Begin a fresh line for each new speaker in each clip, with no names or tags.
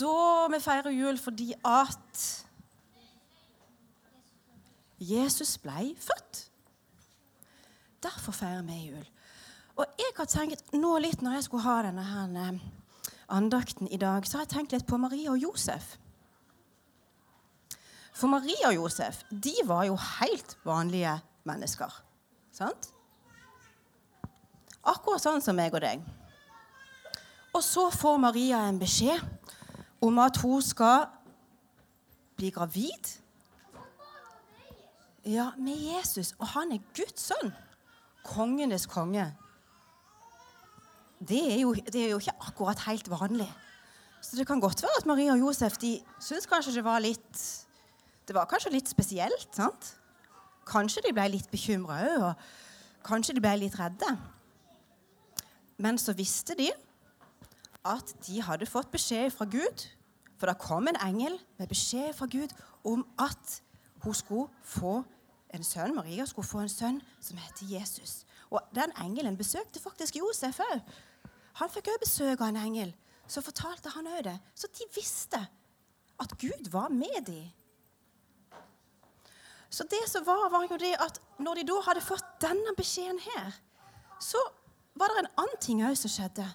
da vi feirer jul fordi at Jesus ble født. Derfor feirer vi jul. Og jeg har tenkt nå litt når jeg skulle ha denne her eh, andakten i dag, så har jeg tenkt litt på Maria og Josef. For Maria og Josef de var jo helt vanlige mennesker. Sant? Akkurat sånn som meg og deg. Og så får Maria en beskjed om at hun skal bli gravid. Ja, med Jesus. Og han er Guds sønn. Kongenes konge. Det er, jo, det er jo ikke akkurat helt vanlig. Så det kan godt være at Maria og Josef de syntes kanskje det var litt Det var kanskje litt spesielt. sant? Kanskje de ble litt bekymra òg, og kanskje de ble litt redde. Men så visste de at de hadde fått beskjed fra Gud, for det kom en engel med beskjed fra Gud om at hun skulle få en sønn, Maria skulle få en sønn som heter Jesus. Og den engelen besøkte faktisk Josef òg. Han fikk òg besøk av en engel. Så fortalte han òg det. Så de visste at Gud var med dem. Så det som var, var jo det at når de da hadde fått denne beskjeden her, så var det en annen ting òg som skjedde.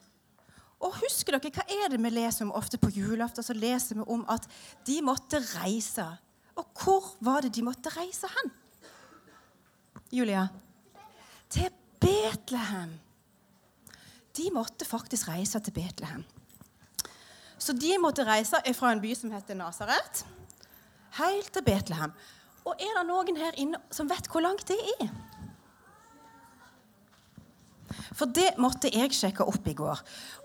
Og husker dere, Hva er det vi leser om ofte på julaften? Så leser vi om at de måtte reise. Og hvor var det de måtte reise hen? Julia? Til Betlehem. De måtte faktisk reise til Betlehem. Så de måtte reise fra en by som heter Nasaret, helt til Betlehem. Og er det noen her inne som vet hvor langt det er? For det måtte jeg sjekke opp i går.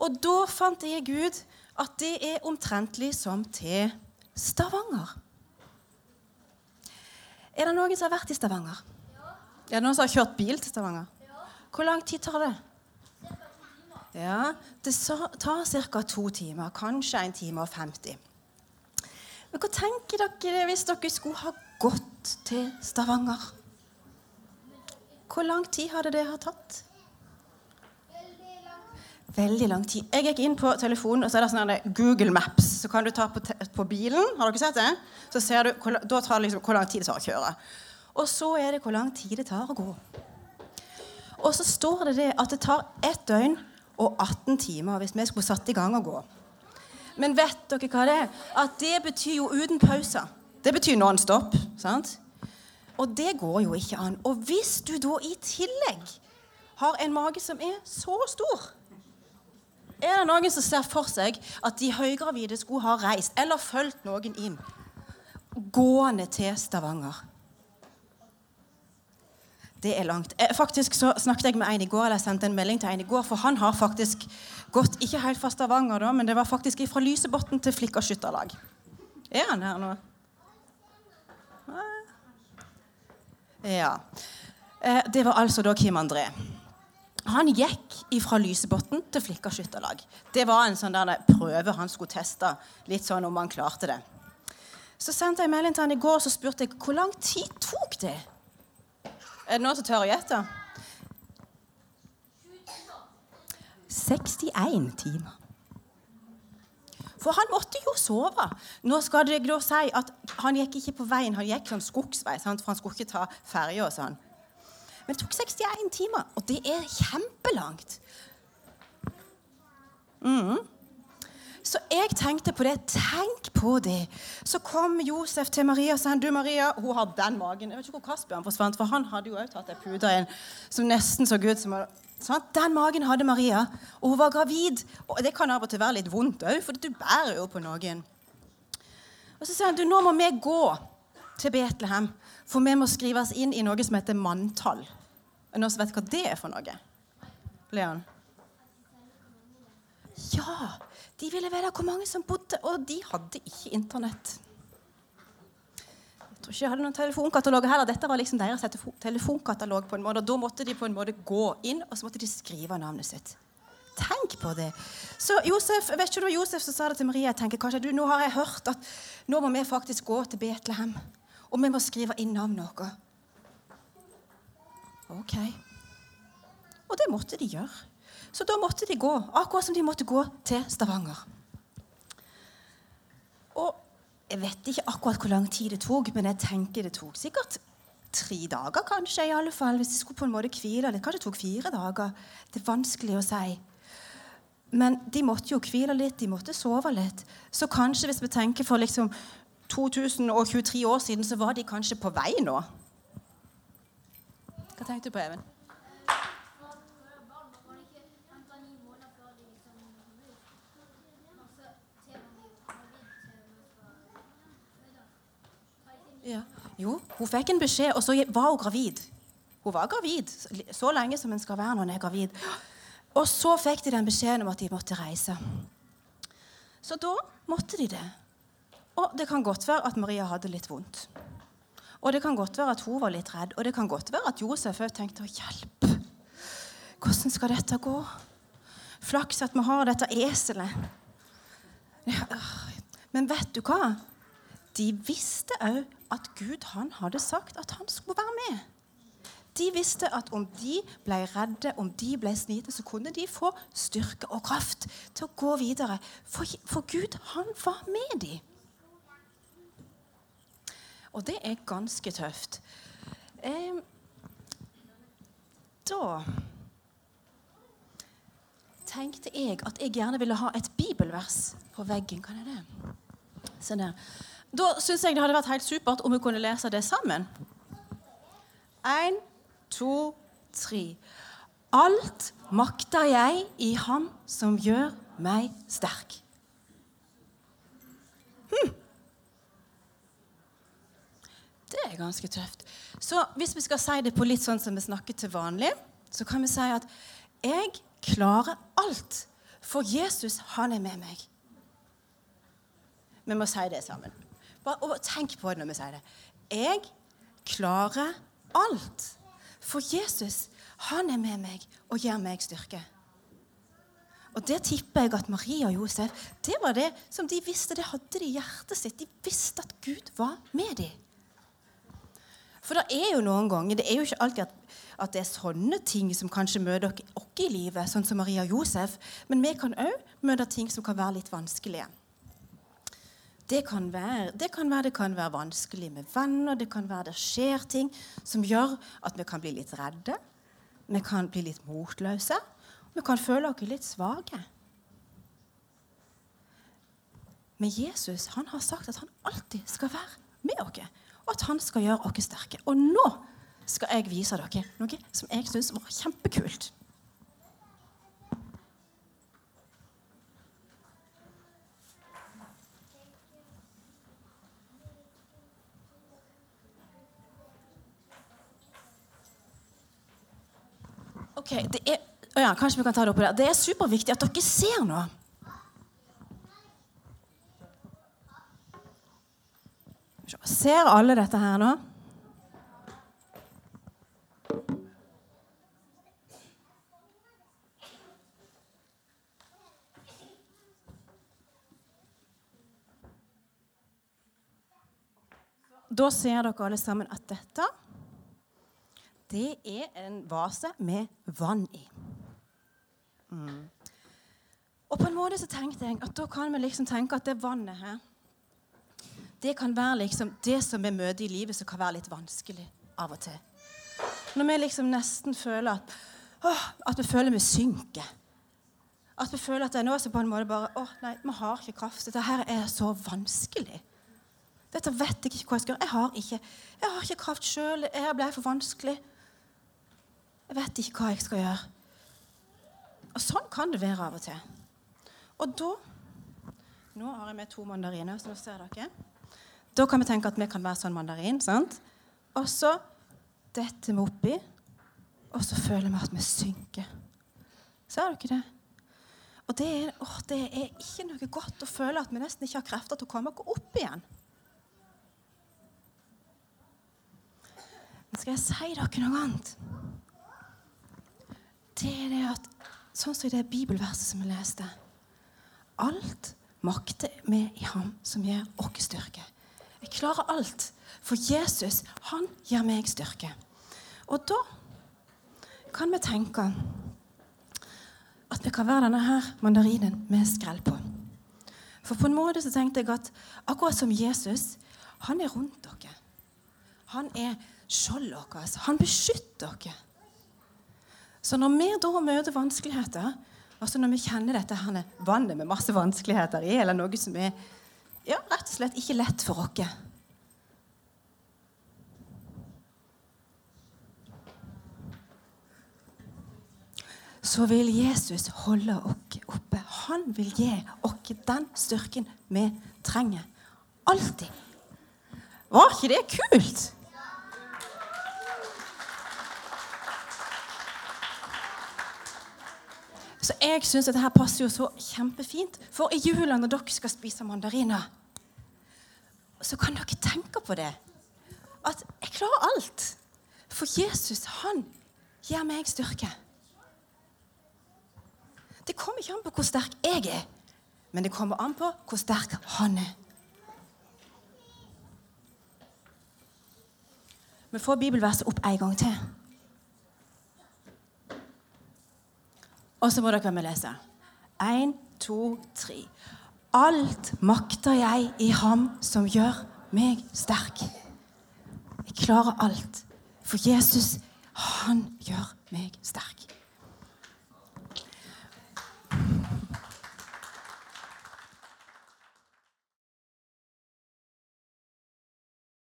Og da fant jeg ut at det er omtrentlig som til Stavanger. Er det noen som har vært i Stavanger? Ja. Er det noen som har kjørt bil til Stavanger? Ja. Hvor lang tid tar det? Ja, Det tar ca. to timer. Kanskje en time og 50. Men hva tenker dere hvis dere skulle ha gått til Stavanger? Hvor lang tid hadde det tatt? Veldig lang tid. Jeg gikk inn på telefonen, og så er det sånn Google Maps. Så kan du ta på, på, bilen. Har dere sett det? Så ser du, Da tar det liksom hvor lang tid det tar å kjøre. Og så er det hvor lang tid det tar å gå. Og så står det det at det tar ett døgn og 18 timer hvis vi skulle satt i gang og gå. Men vet dere hva det er? At det betyr jo uten pauser. Det betyr non stop. sant? Og det går jo ikke an. Og hvis du da i tillegg har en mage som er så stor er det noen som ser for seg at de høygravide skulle ha reist eller fulgt noen inn gående til Stavanger? Det er langt. Eh, faktisk så snakket jeg med en i går, eller jeg sendte en melding til en i går, for han har faktisk gått ikke helt fra Stavanger, da, men det var faktisk fra Lysebotn til Flikka skytterlag. Er han her nå? Ja. Eh, det var altså da Kim André. Han gikk fra Lysebotn til Flikka skytterlag. Det var en sånn der prøve han skulle teste, litt sånn om han klarte det. Så sendte jeg melding til han i går så spurte jeg hvor lang tid tok det. Er det noen som tør å gjette? 61 timer. For han måtte jo sove. Nå skal det da si at Han gikk ikke på veien, han gikk sånn skogsvei, sant? for han skulle ikke ta ferja. sånn. Men det tok 61 timer, og det er kjempelangt. Mm. Så jeg tenkte på det. Tenk på det. Så kom Josef til Maria og sa du Maria, hun har den magen. Jeg vet ikke hvor Kasper forsvant, for han hadde jo òg tatt ei pute inn som nesten så ut som sånn. Den magen hadde Maria, og hun var gravid. Og det kan av og til være litt vondt òg, for du bærer jo på noen. Og så sa han du, nå må vi gå til Betlehem. For vi må skrives inn i noe som heter manntall. Er det noen som vet hva det er for noe? Leon? Ja! De ville vite hvor mange som bodde, og de hadde ikke Internett. Jeg tror ikke jeg hadde noen telefonkataloger heller. Dette var liksom deres telefonkatalog. på en måte, og Da måtte de på en måte gå inn og så måtte de skrive navnet sitt. Tenk på det. Så Josef, vet ikke du, Josef som sa det til Maria. jeg tenker kanskje, du, Nå har jeg hørt at nå må vi faktisk gå til Betlehem. Og vi må skrive inn navnet noe. Ok. Og det måtte de gjøre. Så da måtte de gå, akkurat som de måtte gå til Stavanger. Og jeg vet ikke akkurat hvor lang tid det tok, men jeg tenker det tok sikkert tre dager, kanskje. i alle fall, Hvis de skulle på en måte hvile litt. Kanskje det tok fire dager. Det er vanskelig å si. Men de måtte jo hvile litt, de måtte sove litt. Så kanskje hvis vi tenker for liksom 2023 år siden, så var de kanskje på vei nå. Hva tenkte du på, Even? Ja. Jo, hun fikk en beskjed, og så var hun gravid. Hun var gravid så lenge som en skal være når en er gravid. Og så fikk de den beskjeden om at de måtte reise. Så da måtte de det. Og det kan godt være at Maria hadde litt vondt. Og det kan godt være at hun var litt redd. Og det kan godt være at Josef òg tenkte 'hjelp'. Hvordan skal dette gå? Flaks at vi har dette eselet. Men vet du hva? De visste òg at Gud han hadde sagt at han skulle være med. De visste at om de ble redde, om de ble snite, så kunne de få styrke og kraft til å gå videre. For, for Gud, han var med dem. Og det er ganske tøft. Eh, da tenkte jeg at jeg gjerne ville ha et bibelvers på veggen. Kan jeg det? Se der. Da syns jeg det hadde vært helt supert om vi kunne lese det sammen. Én, to, tre. Alt makter jeg i Ham som gjør meg sterk. Det er ganske tøft. Så hvis vi skal si det på litt sånn som vi snakker til vanlig, så kan vi si at jeg klarer alt, for Jesus, han er med meg. Vi må si det sammen. Bare, og tenk på det når vi sier det. Jeg klarer alt. For Jesus, han er med meg og gir meg styrke. Og det tipper jeg at Maria og Josef det var det som de visste. Det hadde de i hjertet sitt. De visste at Gud var med dem. For det er jo noen ganger Det er jo ikke alltid at, at det er sånne ting som kanskje møter oss i livet, sånn som Maria og Josef. Men vi kan òg møte ting som kan være litt vanskelige. Det kan, være, det kan være det kan være vanskelig med venner, det kan være det skjer ting som gjør at vi kan bli litt redde. Vi kan bli litt motløse. Vi kan føle oss litt svake. Men Jesus han har sagt at han alltid skal være med oss, og at han skal gjøre oss sterke. Og nå skal jeg vise dere noe som jeg syns var kjempekult. Ok, det er, ja, Kanskje vi kan ta det opp der. Det er superviktig at dere ser noe. Ser alle dette her nå? Da ser dere alle sammen at dette det er en vase med vann i. Mm. Og på en måte så tenkte jeg at da kan vi liksom tenke at det vannet her det kan være liksom det som vi møter i livet, som kan være litt vanskelig av og til. Når vi liksom nesten føler at, åh, at vi føler vi synker. At vi føler at det er noe som på en måte bare åh, nei, vi har ikke kraft. Dette her er så vanskelig. Dette vet jeg ikke hva jeg skal gjøre. Jeg har ikke, jeg har ikke kraft sjøl. Jeg ble for vanskelig. Jeg vet ikke hva jeg skal gjøre. Og sånn kan det være av og til. Og da Nå har jeg med to mandariner, så nå ser dere. Da kan vi tenke at vi kan være sånn mandarin. sant? Og så detter vi oppi, og så føler vi at vi synker. Ser dere det? Og det er, å, det er ikke noe godt å føle at vi nesten ikke har krefter til å komme oss opp igjen. Men skal jeg si dere noe annet? det er det at Sånn som i det bibelverset som vi leste Alt makter vi i ham som gir oss styrke. Jeg klarer alt, for Jesus, han gir meg styrke. Og da kan vi tenke at vi kan være denne her mandarinen med skrell på. For på en måte så tenkte jeg at akkurat som Jesus, han er rundt dere. Han er skjoldet vårt. Han beskytter dere. Så når vi da møter vanskeligheter, altså når vi kjenner dette her vannet med masse vanskeligheter i, eller noe som er ja, rett og slett ikke lett for oss så vil Jesus holde oss oppe. Han vil gi oss den styrken vi trenger. Alltid. Var ikke det kult? Så jeg syns dette passer jo så kjempefint. For i jula, når dere skal spise mandariner, så kan dere tenke på det. At jeg klarer alt. For Jesus, han gir meg styrke. Det kommer ikke an på hvor sterk jeg er, men det kommer an på hvor sterk han er. Vi får bibelverset opp en gang til. Og så må dere med lese. Én, to, tre. Alt makter jeg i ham som gjør meg sterk. Jeg klarer alt. For Jesus, han gjør meg sterk.